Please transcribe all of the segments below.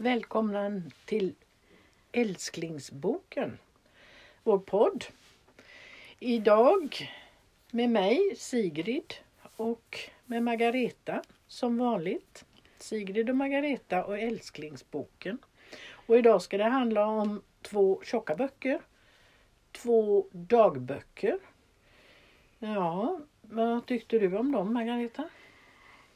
Välkomna till Älsklingsboken, vår podd. Idag med mig Sigrid och med Margareta som vanligt. Sigrid och Margareta och Älsklingsboken. Och idag ska det handla om två tjocka böcker. Två dagböcker. Ja, vad tyckte du om dem Margareta?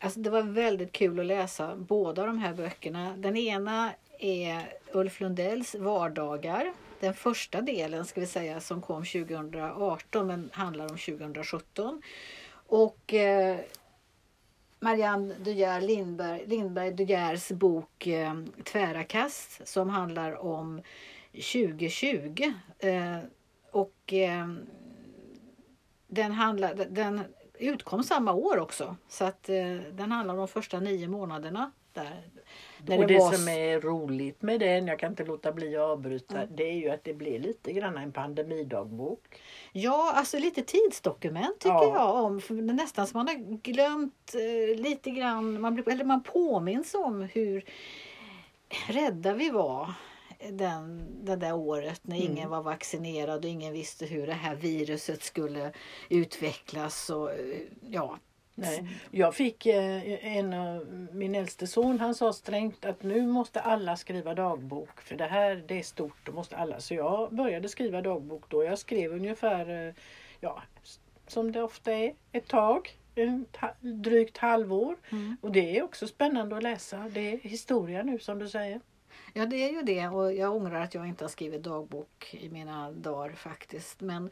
Alltså det var väldigt kul att läsa båda de här böckerna. Den ena är Ulf Lundells Vardagar. Den första delen ska vi säga som kom 2018 men handlar om 2017. Och eh, Marianne De Geer Lindberg, Lindberg De Geers bok eh, Tvära kast som handlar om 2020. Eh, och eh, den, handlar, den utkom samma år också. Så att eh, den handlar om de första nio månaderna. Där, där och det, det som är roligt med den, jag kan inte låta bli att avbryta, mm. det är ju att det blir lite grann en pandemidagbok. Ja, alltså lite tidsdokument tycker ja. jag om. För nästan som man har glömt eh, lite grann, man, blir, eller man påminns om hur rädda vi var den, det där året när mm. ingen var vaccinerad och ingen visste hur det här viruset skulle utvecklas. Och, ja. Nej. Jag fick eh, en av min äldste son, han sa strängt att nu måste alla skriva dagbok för det här det är stort, då måste alla. Så jag började skriva dagbok då. Jag skrev ungefär, eh, ja, som det ofta är, ett tag. Drygt halvår. Mm. Och det är också spännande att läsa. Det är historia nu som du säger. Ja det är ju det och jag ångrar att jag inte har skrivit dagbok i mina dagar faktiskt. Men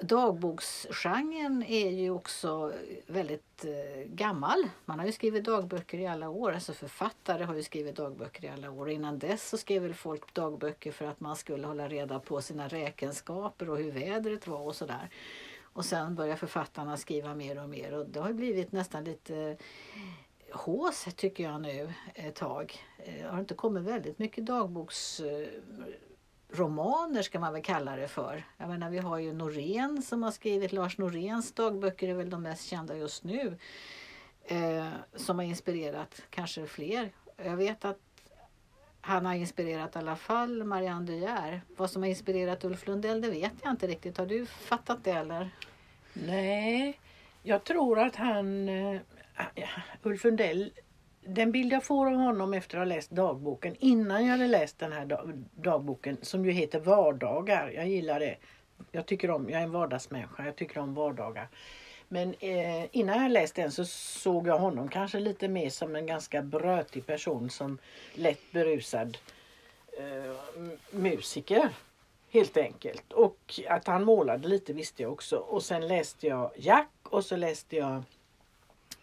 dagboksgenren är ju också väldigt eh, gammal. Man har ju skrivit dagböcker i alla år. Alltså författare har ju skrivit dagböcker i alla år. Innan dess så skrev väl folk dagböcker för att man skulle hålla reda på sina räkenskaper och hur vädret var och sådär. Och sen börjar författarna skriva mer och mer och det har blivit nästan lite hås tycker jag nu ett tag. Det har inte kommit väldigt mycket dagboksromaner ska man väl kalla det för. Jag menar vi har ju Norén som har skrivit, Lars Noréns dagböcker är väl de mest kända just nu. Eh, som har inspirerat kanske fler. Jag vet att han har inspirerat i alla fall Marianne De Geer. Vad som har inspirerat Ulf Lundell det vet jag inte riktigt. Har du fattat det eller? Nej, jag tror att han eh, Ulf Lundell, den bild jag får av honom efter att ha läst dagboken, innan jag hade läst den här dagboken som ju heter Vardagar. Jag gillar det. Jag tycker om, jag är en vardagsmänniska, jag tycker om vardagar. Men eh, innan jag läste den så såg jag honom kanske lite mer som en ganska brötig person som lätt berusad eh, musiker. Helt enkelt. Och att han målade lite visste jag också. Och sen läste jag Jack och så läste jag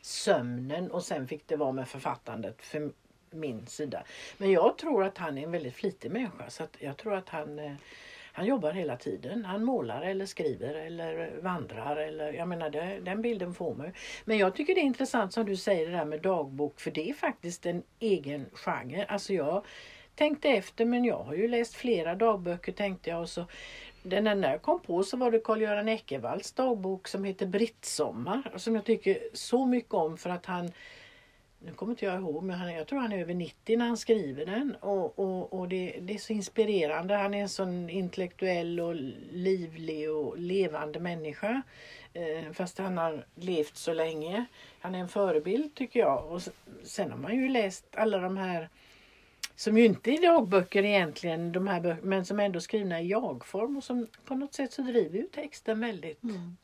sömnen och sen fick det vara med författandet för min sida. Men jag tror att han är en väldigt flitig människa så att jag tror att han eh, han jobbar hela tiden. Han målar eller skriver eller vandrar. Eller, jag menar det, den bilden får man Men jag tycker det är intressant som du säger det där med dagbok för det är faktiskt en egen genre. Alltså jag tänkte efter men jag har ju läst flera dagböcker tänkte jag och så den enda jag kom på så var det Karl-Göran Eckervalls dagbok som heter Brittsommar som jag tycker så mycket om för att han nu kommer inte jag ihåg, men han, jag tror han är över 90 när han skriver den. Och, och, och det, det, är så inspirerande. Han är en sån intellektuell och livlig och levande människa. Eh, fast han har levt så länge. Han är en förebild tycker jag. Och sen har man ju läst alla de här som ju inte är dagböcker egentligen, de här böcker, men som ändå är skrivna i jag-form och som på något sätt så driver ju texten väldigt. Mm.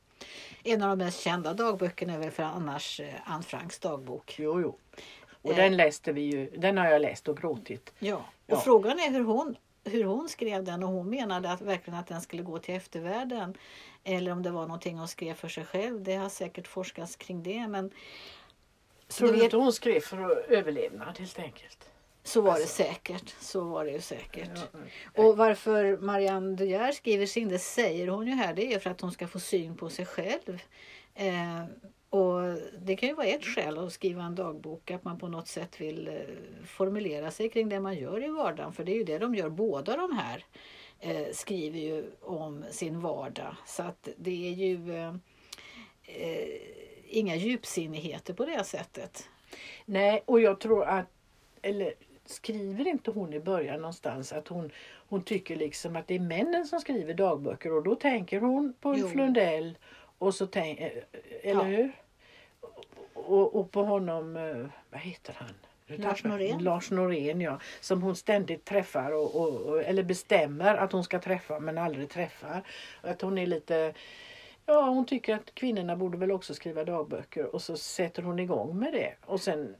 En av de mest kända dagböckerna är väl för annars eh, Anne Franks dagbok. Jo, jo. Och eh. den läste vi ju, den har jag läst och gråtit. Ja, och ja. frågan är hur hon, hur hon skrev den och hon menade att verkligen att den skulle gå till eftervärlden. Eller om det var någonting hon skrev för sig själv. Det har säkert forskats kring det. Men, Tror du inte hon skrev för överlevnad helt enkelt? Så var alltså. det säkert. Så var det ju säkert. Ja, och varför Marianne De Geer skriver sin, det säger hon ju här, det är för att hon ska få syn på sig själv. Eh, och Det kan ju vara ett skäl att skriva en dagbok, att man på något sätt vill eh, formulera sig kring det man gör i vardagen. För det är ju det de gör, båda de här eh, skriver ju om sin vardag. Så att det är ju eh, eh inga djupsinnigheter på det sättet. Nej, och jag tror att, eller skriver inte hon i början någonstans att hon, hon tycker liksom att det är männen som skriver dagböcker och då tänker hon på. Ulf Lundell och så tänk, eh, eller Ja. hur? Och, och på honom, eh, vad heter han? Lars Norén. Lars Norén ja. Som hon ständigt träffar och, och, och, eller bestämmer att hon ska träffa men aldrig träffar. Att hon är lite Ja, hon tycker att kvinnorna borde väl också skriva dagböcker och så sätter hon igång med det. Och sen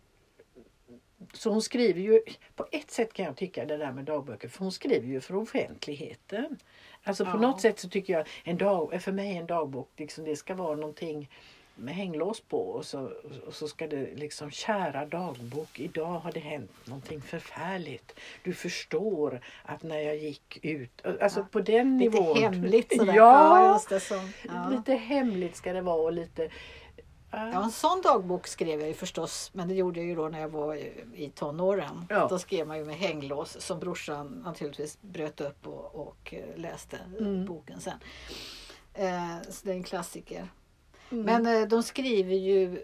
så hon skriver ju, på ett sätt kan jag tycka det där med dagböcker, för hon skriver ju för offentligheten. Alltså på Ja. något sätt så tycker jag, en dag, för mig en dagbok, liksom, det ska vara någonting med hänglås på och så, och så ska det liksom, kära dagbok, idag har det hänt någonting förfärligt. Du förstår att när jag gick ut, alltså Ja. på den Lite nivån. hemligt sådär. Ja, just det. Så. Ja. lite hemligt ska det vara och lite... Ja, en sån dagbok skrev jag ju förstås, men det gjorde jag ju då när jag var i tonåren. Ja. Då skrev man ju med hänglås som brorsan naturligtvis bröt upp och, och eh, läste Mm. boken sen. Eh, så det är en klassiker. Mm. Men eh, de skriver ju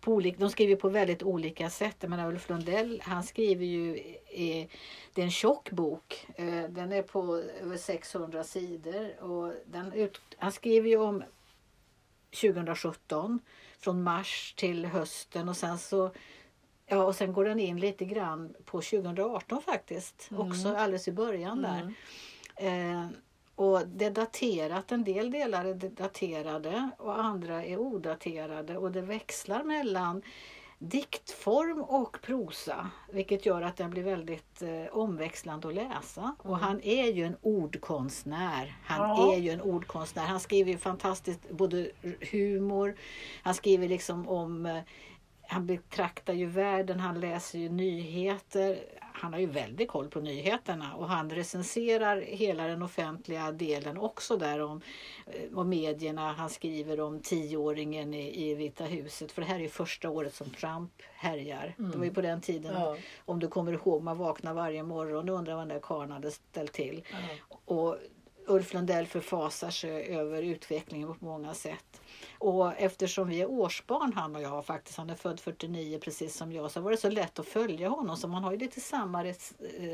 på, olika, de skriver på väldigt olika sätt. Jag menar Ulf Lundell, han skriver ju, i, det är en tjock bok. Eh, den är på över 600 sidor. Och den ut, han skriver ju om 2017 från mars till hösten och sen så Ja, och sen går den in lite grann på 2018 faktiskt. Mm. Också alldeles i början där. Mm. Eh, och det är daterat, en del delar är daterade och andra är odaterade och det växlar mellan diktform och prosa vilket gör att den blir väldigt eh, omväxlande att läsa. Och Mm. han är ju en ordkonstnär. Han Ja. är ju en ordkonstnär. Han skriver ju fantastiskt både humor, han skriver liksom om eh, han betraktar ju världen, han läser ju nyheter. Han har ju väldigt koll på nyheterna och han recenserar hela den offentliga delen också där om, eh, om medierna. Han skriver om tioåringen i, i Vita huset för det här är första året som Trump härjar. Det var ju på den tiden, Ja. om du kommer ihåg, man vaknar varje morgon och undrar vad den där karln hade ställt till. Ja. Och Ulf Lundell förfasar sig över utvecklingen på många sätt. Och eftersom vi är årsbarn han och jag faktiskt, han är född 49 precis som jag, så var det så lätt att följa honom så man har ju lite samma eh,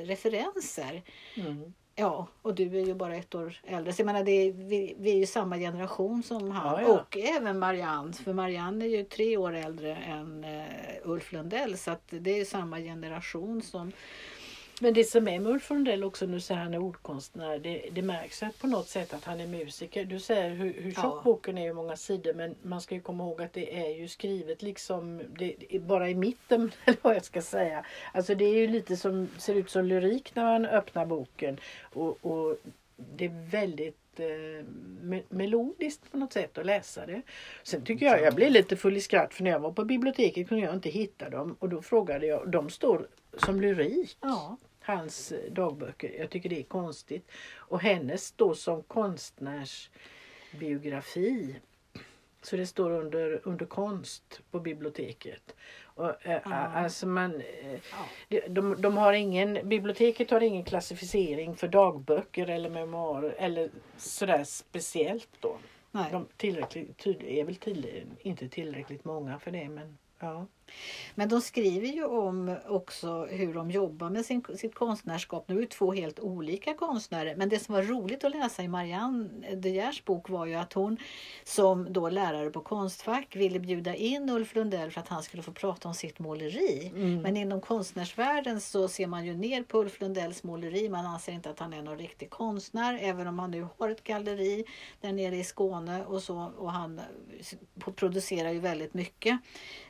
referenser. Mm. Ja, och du är ju bara ett år äldre. Så jag menar, det är, vi, vi är ju samma generation som han. Ja, ja. Och även Marianne, för Marianne är ju tre år äldre än uh, Ulf Lundell. Så att det är ju samma generation som... Men det som är med Ulf Lundell också, nu säger han är ordkonstnär, det, det märks att på något sätt att han är musiker. Du säger hur, hur tjock Ja. boken är, hur många sidor, men man ska ju komma ihåg att det är ju skrivet liksom det, bara i mitten, eller vad jag ska säga. Alltså det är ju lite som, ser ut som lyrik när man öppnar boken. Och, och det är väldigt eh, me- melodiskt på något sätt att läsa det. Sen tycker jag, jag blev lite full i skratt för när jag var på biblioteket kunde jag inte hitta dem och då frågade jag, de står som lyrik Ja, hans eh, dagböcker. Jag tycker det är konstigt. Och hennes står som konstnärsbiografi. Så det står under, under konst på biblioteket. Och, eh, Ja. alltså man, ja. de, de, har ingen, biblioteket har ingen klassificering för dagböcker eller memoarer eller sådär speciellt då. nej. De tillräckligt, tydlig, är väl tydligen inte tillräckligt många för det men ja. Men de skriver ju om också hur de jobbar med sin, sitt konstnärskap. Nu är det två helt olika konstnärer. Men det som var roligt att läsa i Marianne De Geers bok var ju att hon som då lärare på Konstfack ville bjuda in Ulf Lundell för att han skulle få prata om sitt måleri. Mm. Men inom konstnärsvärlden så ser man ju ner på Ulf Lundells måleri. Man anser inte att han är någon riktig konstnär. Även om han nu har ett galleri där nere i Skåne och så. Och han producerar ju väldigt mycket.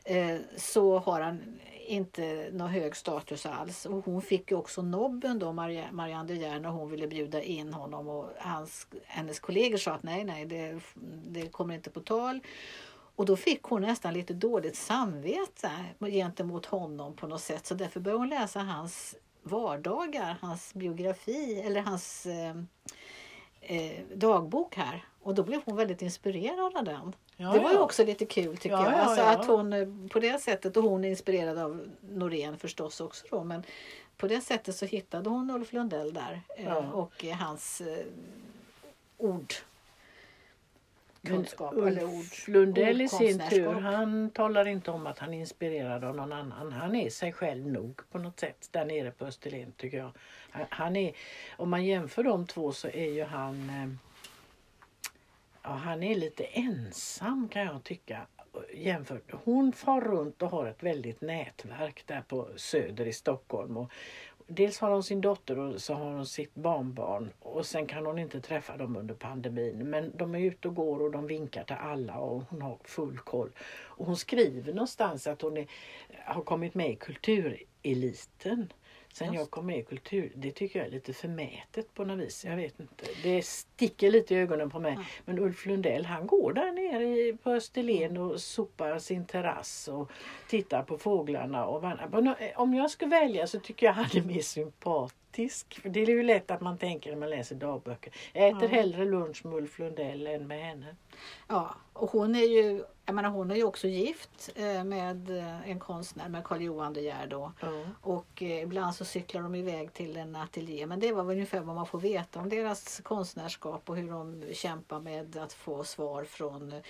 Eh, så har han inte någon hög status alls. Och hon fick ju också nobben då, Marianne de Geer, när hon ville bjuda in honom. Och hans, hennes kollegor sa att nej, nej, det, det kommer inte på tal. Och då fick hon nästan lite dåligt samvete gentemot honom på något sätt. Så därför började hon läsa hans vardagar, hans biografi eller hans eh, eh, dagbok här. Och då blev hon väldigt inspirerad av den. Ja, det var ju också lite kul tycker Ja, jag. ja, Alltså ja. att hon eh, på det sättet, och hon är inspirerad av Norén förstås också då, men på det sättet så hittade hon Ulf Lundell där eh, och eh, hans ord. kunskap Men eller ord. Lundell i sin tur, han talar inte om att han är inspirerad av någon annan. Han är sig själv nog på något sätt där nere på Österlen tycker jag. Han- är, om man jämför de två så är ju han Ja, han är lite ensam kan jag tycka. Jämfört. Hon far runt och har ett väldigt nätverk där på Söder i Stockholm. Och dels har hon sin dotter och så har hon sitt barnbarn. Och sen kan hon inte träffa dem under pandemin. Men de är ute och går och de vinkar till alla och hon har full koll. Och hon skriver någonstans att hon är, har kommit med i kultureliten. Sen Just. jag kom med i kultur, det tycker jag är lite förmätet på något vis. Jag vet inte. Det sticker lite i ögonen på mig. Ja. Men Ulf Lundell han går där nere i- på Österlen och sopar sin terrass och tittar på fåglarna. Och Om jag ska välja så tycker jag han är mer sympatisk. För det är ju lätt att man tänker när man läser dagböcker. Jag äter Ja. hellre lunch med Ulf Lundell än med henne. Ja, och hon är ju, jag menar, hon är ju också gift eh, med eh, en konstnär, med Carl Johan De Geer då. Ja. Och eh, ibland så cyklar de iväg till en ateljé. Men det var ungefär vad man får veta om deras konstnärskap och hur de kämpar med att få svar från eh,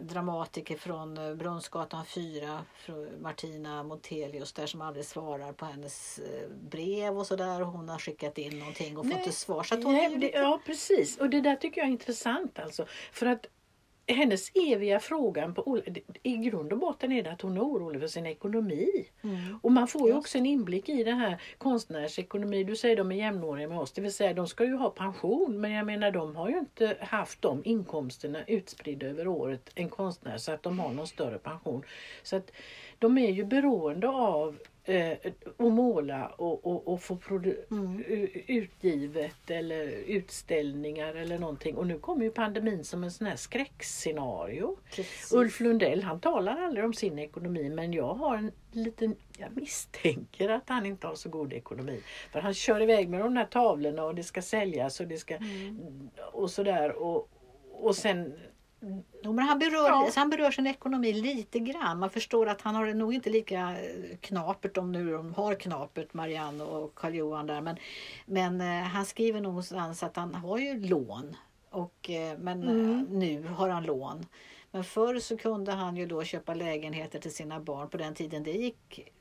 dramatiker från Brunnsgatan 4, från Martina Montelius där som aldrig svarar på hennes brev och sådär. Och Hon har skickat in någonting och fått Nej, ett svar. Så hon Nej, det, lite... ja precis och det där tycker jag är intressant alltså. För att hennes eviga frågan på, i grund och botten är det att hon är orolig för sin ekonomi. Mm. Och man får ju också en inblick i den här konstnärsekonomi. Du säger de är jämnåriga med oss, det vill säga de ska ju ha pension. Men jag menar de har ju inte haft de inkomsterna utspridda över året, en konstnär, så att de har någon större pension. Så att de är ju beroende av eh, att måla och, och, och få produ- Mm. utgivet eller utställningar eller någonting. Och nu kommer ju pandemin som en sån här skräckscenario. Precis. Ulf Lundell han talar aldrig om sin ekonomi men jag har en liten, jag misstänker att han inte har så god ekonomi. För han kör iväg med de här tavlorna och det ska säljas och det ska Mm. och sådär och, och sen men han, berör, Ja. han berör sin ekonomi lite grann. Man förstår att han har det nog inte lika eh, knapert, om nu de har knapert, Marianne och Karl-Johan där. Men, men eh, han skriver någonstans att han har ju lån. Och, eh, men Mm. nu har han lån. Men förr så kunde han ju då köpa lägenheter till sina barn. På den tiden det gick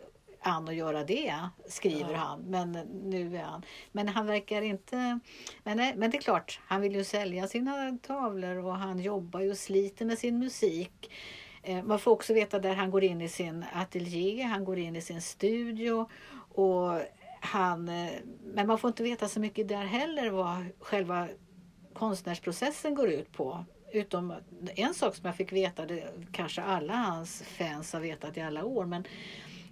an att göra det, skriver Ja. han. Men nu är han... Men han verkar inte... Men, nej, men det är klart, han vill ju sälja sina tavlor och han jobbar ju och sliter med sin musik. Eh, Man får också veta där han går in i sin ateljé, han går in i sin studio. Och han, eh, men man får inte veta så mycket där heller vad själva konstnärsprocessen går ut på. Utom en sak som jag fick veta, det kanske alla hans fans har vetat i alla år. Men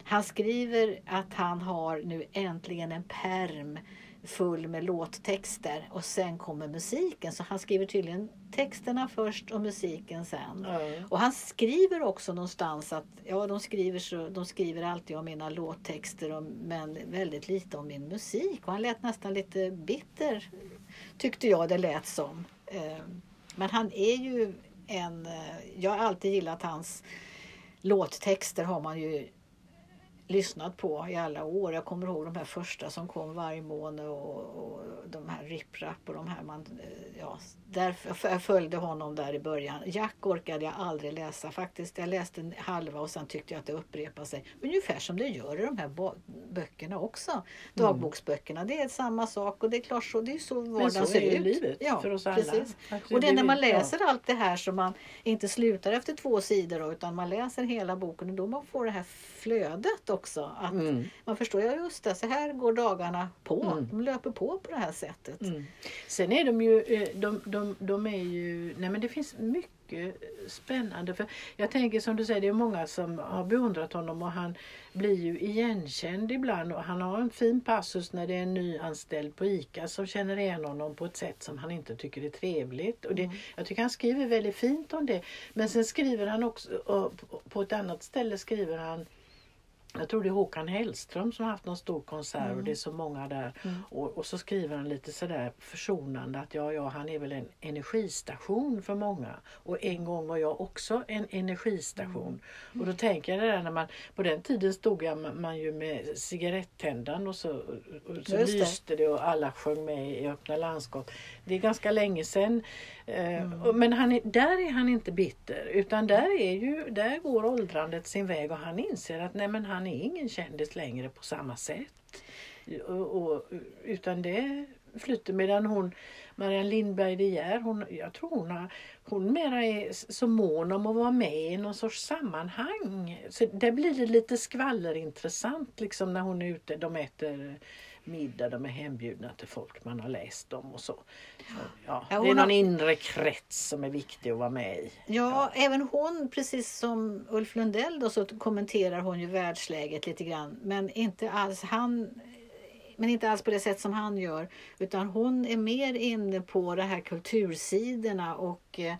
han skriver att han har nu äntligen en perm full med låttexter och sen kommer musiken. Så han skriver tydligen texterna först och musiken sen. ja, Och han skriver också någonstans att ja, de skriver, så, de skriver alltid om mina låttexter och, men väldigt lite om min musik. Och han lät nästan lite bitter tyckte jag det lät som. Eh, Men han är ju en... eh, Jag har alltid gillat hans låttexter har man ju lyssnat på i alla år. Jag kommer ihåg de här första som kom varje månad och, och de här riprap och de här man, eh, ja, därför jag följde honom där i början. Jack orkade jag aldrig läsa faktiskt. Jag läste en halva och sen tyckte jag att det upprepade sig. Ungefär som det gör i de här böckerna också. Dagboksböckerna. Det är samma sak och det är klart så. Det är så vardagen så ser ut. livet Ja, för oss alla. precis. Och det är när man ja. läser allt det här som man inte slutar efter två sidor då, utan man läser hela boken och då man får det här flödet också. Att Mm. Man förstår, ja just det, så här går dagarna på. Mm. De löper på på det här sättet. Mm. Sen är de ju, eh, de, de, de är ju, nej men det finns mycket spännande. För jag tänker som du säger, det är många som har beundrat honom och han blir ju igenkänd ibland och han har en fin passus när det är en ny anställd på ICA som känner igen honom på ett sätt som han inte tycker är trevligt. Och det, Jag tycker han skriver väldigt fint om det. Men sen skriver han också, på ett annat ställe skriver han jag tror det är Håkan Hellström som har haft någon stor konsert Mm. och det är så många där. Mm. Och, och så skriver han lite sådär försonande att ja, ja, han är väl en energistation för många. Och en gång var jag också en energistation. Mm. Och då tänker jag det där när man, på den tiden stod jag, man, man ju med cigarettändaren och så, och så Just det. lyste det och alla sjöng med i öppna landskap. Det är ganska länge sedan. Eh, Mm. och- Men han är, där är han inte bitter utan där, är ju, där går åldrandet sin väg och han inser att nej men han är ingen kändis längre på samma sätt. Och, och, utan det flyter medan hon Marianne Lindberg De Geer, hon, jag tror hon, har, hon mera är så mån om att vara med i någon sorts sammanhang. Så där blir det lite skvallerintressant liksom när hon är ute, de äter middag, de är hembjudna till folk man har läst om och så. så ja, Ja, det är någon har- inre krets som är viktig att vara med i. Ja, även hon, precis som Ulf Lundell då, så kommenterar hon ju världsläget lite grann. Men inte alls han men inte alls på det sätt som han gör. Utan hon är mer inne på de här kultursidorna och eh,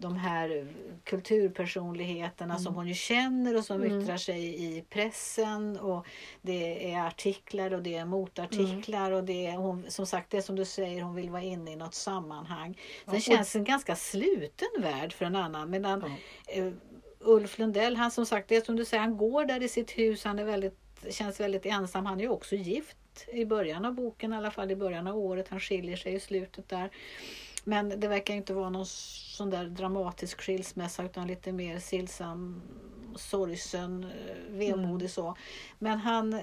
de här kulturpersonligheterna som hon ju känner och som Mm. yttrar sig i pressen. Och det är artiklar och det är motartiklar och det är hon, som sagt det som du säger, hon vill vara inne i något sammanhang. Ja, Sen och- känns det en ganska sluten värld för en annan. Medan Ja. eh, Ulf Lundell, han som sagt, det som du säger, han går där i sitt hus, han är väldigt, känns väldigt ensam. Han är ju också gift i början av boken, i alla fall i början av året. Han skiljer sig i slutet där. Men det verkar inte vara någon sån där dramatisk skilsmässa utan lite mer stillsam, sorgsen, eh, vemodig så. Men han,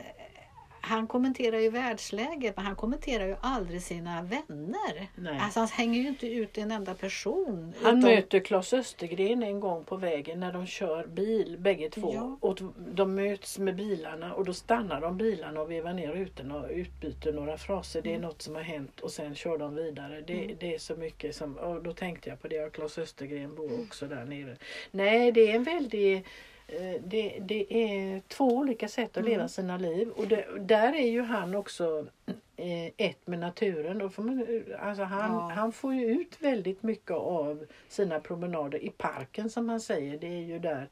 han kommenterar ju världsläget men han kommenterar ju aldrig sina vänner. Nej. Alltså han hänger ju inte ut en enda person. Han utom- möter Claes Östergren en gång på vägen när de kör bil bägge två. Ja. Och de möts med bilarna och då stannar de bilarna och vevar ner rutorna och utbyter några fraser. Det är något som har hänt och sen kör de vidare. Det, det är så mycket som, och då tänkte jag på det Claes Östergren bor också där nere. Nej det är en väldig eh, det, det är två olika sätt att leva sina liv och det, där är ju han också eh, ett med naturen. Då får man, alltså han, Ja. han får ju ut väldigt mycket av sina promenader i parken som han säger. Det är ju där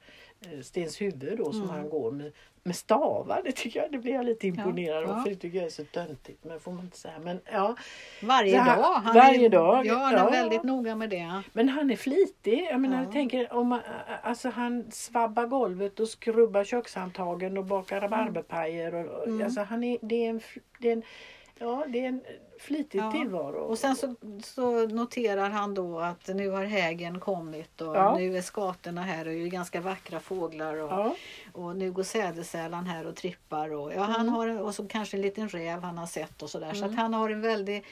eh, Stenshuvud då som Mm. han går med, med stavar. Det tycker jag, det blir jag lite imponerad Ja, av ja. för det tycker jag är så töntigt. Men får man inte säga. Men, ja. Varje han- dag. Han varje är, dag, Ja, han är ja. väldigt noga med det. men han är flitig. Jag menar, Ja. jag tänker om man, alltså han svabbar golvet och skrubbar kökshandtagen och bakar rabarberpajer. Och, Mm. alltså han är, det är en, det är en, ja, det är en flitig Ja. tillvaro. Och sen så, så noterar han då att nu har hägen kommit och Ja. nu är skatorna här och det är ganska vackra fåglar och, ja. och nu går sädesärlan här och trippar och, ja, han Mm. har, och så kanske en liten räv han har sett och sådär. Så Mm. att han har en väldig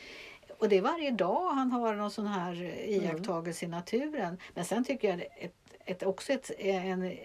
och det är varje dag han har någon sån här Mm. iakttagelse i naturen. Men sen tycker jag ett, ett, också ett, en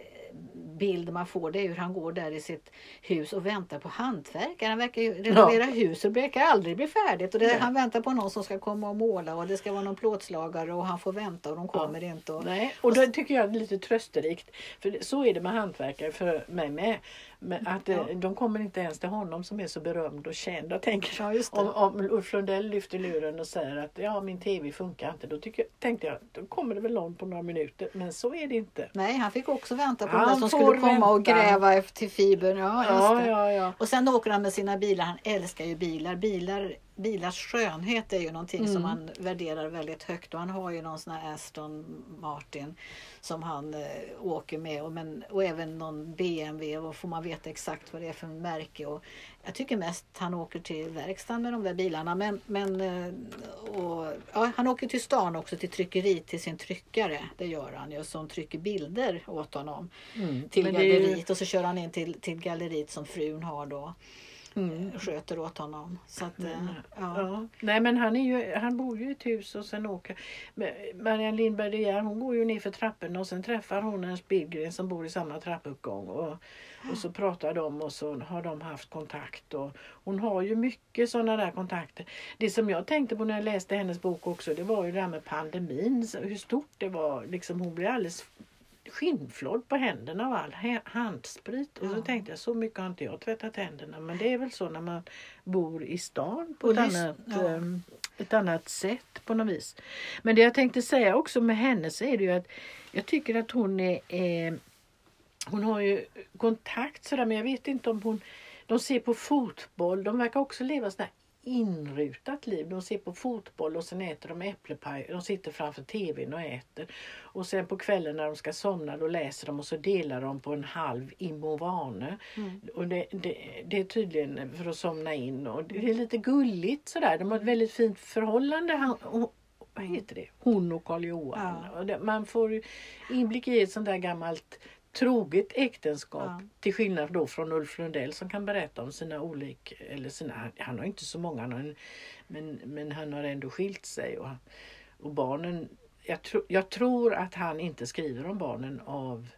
bild man får det är hur han går där i sitt hus och väntar på hantverkare. Han verkar ju renovera hus och det verkar aldrig bli färdigt. Och det, Nej. han väntar på någon som ska komma och måla och det ska vara någon plåtslagare och han får vänta och de kommer inte. Och, Nej, och det tycker jag är lite trösterikt. För så är det med hantverkare för mig med. Men att eh, Ja. de kommer inte ens till honom som är så berömd och känd. Jag tänker Ja, om, om Ulf Lundell lyfter luren och säger att ja, min tv funkar inte. Då tycker, jag- tänkte jag, då kommer det väl någon på några minuter. Men så är det inte. Nej, han fick också vänta på Den som skulle komma och gräva efter fibern. Ja, Ja, ja, ja. Och sen åker han med sina bilar. Han älskar ju bilar. bilar bilars skönhet är ju någonting som Mm. han värderar väldigt högt. Och han har ju någon sån här Aston Martin som han eh, åker med. Och, men, och även någon BMW. Och får man veta exakt vad det är för märke. Och jag tycker mest han åker till verkstaden med de där bilarna. Men, men eh, och, ja, han åker till stan också till tryckeri till sin tryckare. Det gör han ju. Som trycker bilder åt honom Mm. till Men är ju- galleriet och så kör han in till, till galleriet som frun har då. Mm. Sköter åt honom. Så att, eh, Mm. ja. Ja. Nej men han, är ju, han bor ju i ett hus och sen åker Marianne Lindberg De Geer, hon går ju ner för trapporna och sen träffar hon en Billgren som bor i samma trappuppgång och, och så pratar de och så har de haft kontakt och hon har ju mycket sådana där kontakter. Det som jag tänkte på när jag läste hennes bok också det var ju det här med pandemin, hur stort det var. Liksom, hon blev alldeles skinnflådd på händerna av all handsprit. Och så tänkte jag så mycket har inte jag tvättat händerna men det är väl så när man bor i stan på ett annat, ja. ehm, ett annat sätt på något vis. Men det jag tänkte säga också med henne så är det ju att jag tycker att hon är, är hon har ju kontakt sådär men jag vet inte om hon de ser på fotboll. De verkar också leva sådär inrutat liv. De ser på fotboll och sen äter de äpplepaj. De sitter framför tvn och äter. Och sen på kvällen när de ska somna då läser de och så delar de på en halv imovane. Mm. Och det, det, det, är tydligen för att somna in och det är lite gulligt sådär. De har ett väldigt fint förhållande. Han, och, vad heter det? Hon och Karl Johan. Ja. Man får inblick i ett sånt där gammalt troget äktenskap. Ja. Till skillnad då från Ulf Lundell som kan berätta om sina olika, eller sina, han har inte så många, en, men, men han har ändå skilt sig. Och, och barnen, jag, tro, jag tror att han inte skriver om barnen av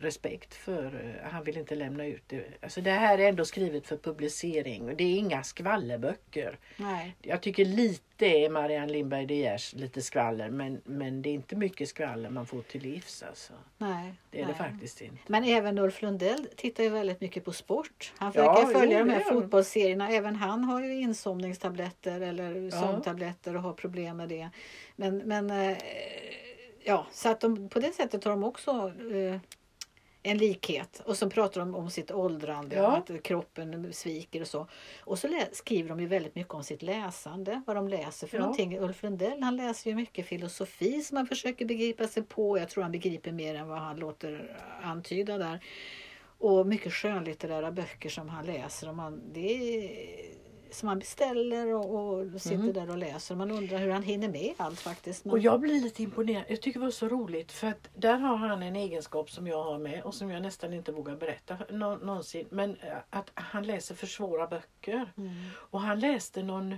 respekt för, eh, han vill inte lämna ut det. Alltså det här är ändå skrivet för publicering och det är inga skvallerböcker. Nej. Jag tycker lite är Marianne Lindberg De Geers lite skvaller men, men det är inte mycket skvaller man får till livs. Alltså. Nej, det är nej. det faktiskt inte. Men även Ulf Lundell tittar ju väldigt mycket på sport. Han försöker ja, följa jo, de här fotbollsserierna. Även han har ju insomningstabletter eller sömntabletter och har problem med det. Men, men eh, ja, så att de, på det sättet har de också eh, en likhet. Och så pratar de om sitt åldrande, ja. att kroppen sviker och så. Och så skriver de ju väldigt mycket om sitt läsande, vad de läser för ja. någonting. Ulf Lundell han läser ju mycket filosofi som han försöker begripa sig på. Jag tror han begriper mer än vad han låter antyda där. Och mycket skönlitterära böcker som han läser. Och man, det är, som man beställer och, och sitter mm. där och läser. Man undrar hur han hinner med allt faktiskt. Men... Och jag blir lite imponerad. Jag tycker det var så roligt för att där har han en egenskap som jag har med och som jag nästan inte vågar berätta nå någonsin. Men eh, att han läser för svåra böcker. Mm. Och han läste någon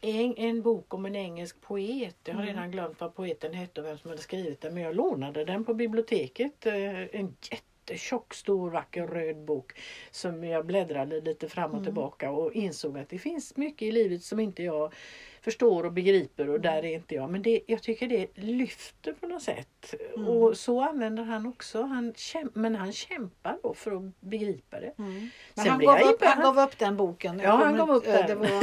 en, en bok om en engelsk poet. Jag har mm. redan glömt vad poeten hette och vem som hade skrivit den men jag lånade den på biblioteket. Eh, en jätte jättetjock, stor, vacker röd bok som jag bläddrade lite fram och mm. tillbaka och insåg att det finns mycket i livet som inte jag förstår och begriper och där är inte jag. Men det, jag tycker det lyfter på något sätt. Mm. Och så använder han också. Han kämp, men han kämpar då för att begripa det. Mm. Men han gav, upp, han gav upp den boken. Ja, han gav upp den. Var,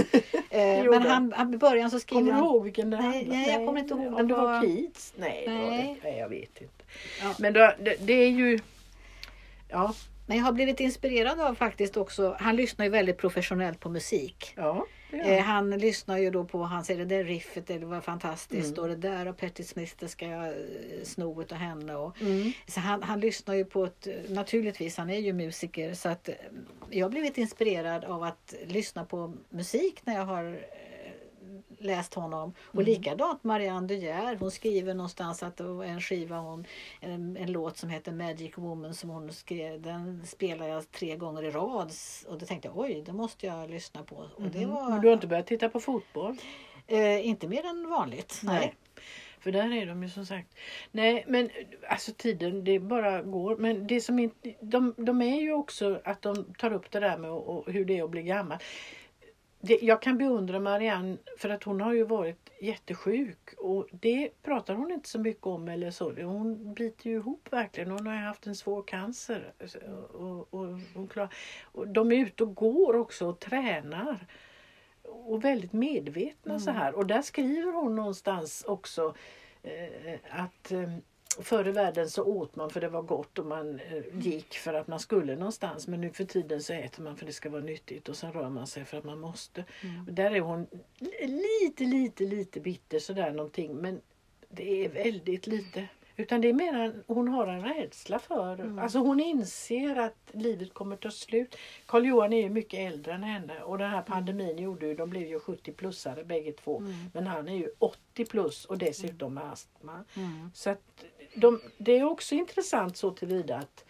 eh, men han, han, i början så skriver kommer han... Kommer du ihåg vilken det nej, nej, jag kommer inte ihåg. Om det var Keats? Nej, nej. Det var det. nej jag vet inte. Ja. Men då, det, det är ju Ja. Men jag har blivit inspirerad av faktiskt också, han lyssnar ju väldigt professionellt på musik. Ja, eh, han lyssnar ju då på, han säger det där riffet det var fantastiskt mm. och det där och Patti Smith det ska jag eh, sno utav henne. Och, mm. Så han, han lyssnar ju på ett, naturligtvis han är ju musiker så att eh, jag har blivit inspirerad av att lyssna på musik när jag har läst honom. Och mm. likadant Marianne De Geer, hon skriver någonstans att det var en skiva, hon, en, en låt som heter Magic Woman som hon skrev, den spelar jag tre gånger i rad. Och då tänkte jag oj, det måste jag lyssna på. Och det mm. var, Men du har inte börjat titta på fotboll? Eh, inte mer än vanligt, nej. nej. För där är de ju som sagt. Nej men alltså tiden det bara går. Men det som inte, de, de är ju också att de tar upp det där med och, och hur det är att bli gammal det, jag kan beundra Marianne för att hon har ju varit jättesjuk och det pratar hon inte så mycket om eller så. Hon biter ju ihop verkligen. Hon har haft en svår cancer. Och, och, hon klar, och de är ute och går också och tränar. Och väldigt medvetna mm. så här. Och där skriver hon någonstans också eh, att eh, Förr i världen så åt man för det var gott och man eh, gick för att man skulle någonstans. Men nu för tiden så äter man för det ska vara nyttigt och sen rör man sig för att man måste. Mm. Och där är hon lite, lite, lite bitter sådär någonting. Men det är väldigt lite. Utan det är mer en, hon har en rädsla för, mm. alltså hon inser att livet kommer ta slut. Karl Johan är ju mycket äldre än henne och den här pandemin mm. gjorde ju, de blev ju 70-plussare bägge två. Mm. Men han är ju 80 plus och dessutom med astma. Mm. Så att de, det är också intressant så tillvida att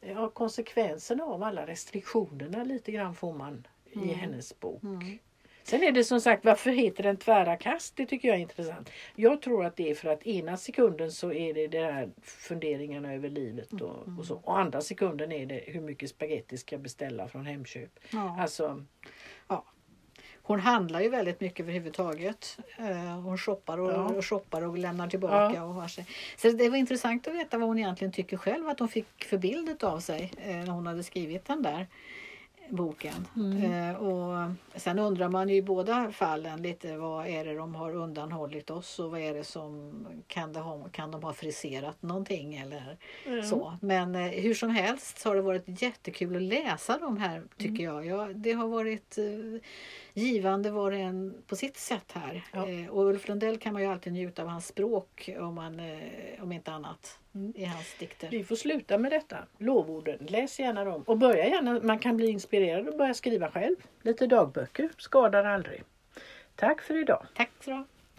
eh, ja, konsekvenserna av alla restriktionerna lite grann får man i mm. hennes bok. Mm. Sen är det som sagt, varför heter den tvära kast? Det tycker jag är intressant. Jag tror att det är för att ena sekunden så är det de här funderingarna över livet och, mm. och så. Och andra sekunden är det hur mycket spaghetti ska jag beställa från Hemköp. Ja. Alltså. Hon handlar ju väldigt mycket överhuvudtaget. Eh, hon shoppar och, ja. och shoppar och lämnar tillbaka. Ja. Och har sig. Så det var intressant att veta vad hon egentligen tycker själv att hon fick för bild av sig eh, när hon hade skrivit den där. boken. Mm. Eh, och sen undrar man ju i båda fallen lite vad är det de har undanhållit oss och vad är det som kan, det ha, kan de ha friserat någonting eller så. Men hur som helst så har det varit jättekul att läsa de här tycker jag. Ja, det har varit givande var det en på sitt sätt här. Ja. Eh, och Ulf Lundell kan man ju alltid njuta av hans språk om, man, eh, om inte annat i hans dikter. Vi får sluta med detta. Lovorden. Läs gärna dem. Och börja gärna. Man kan bli inspirerad och börja skriva själv. Lite dagböcker skadar aldrig. Tack för idag. Tack du ha.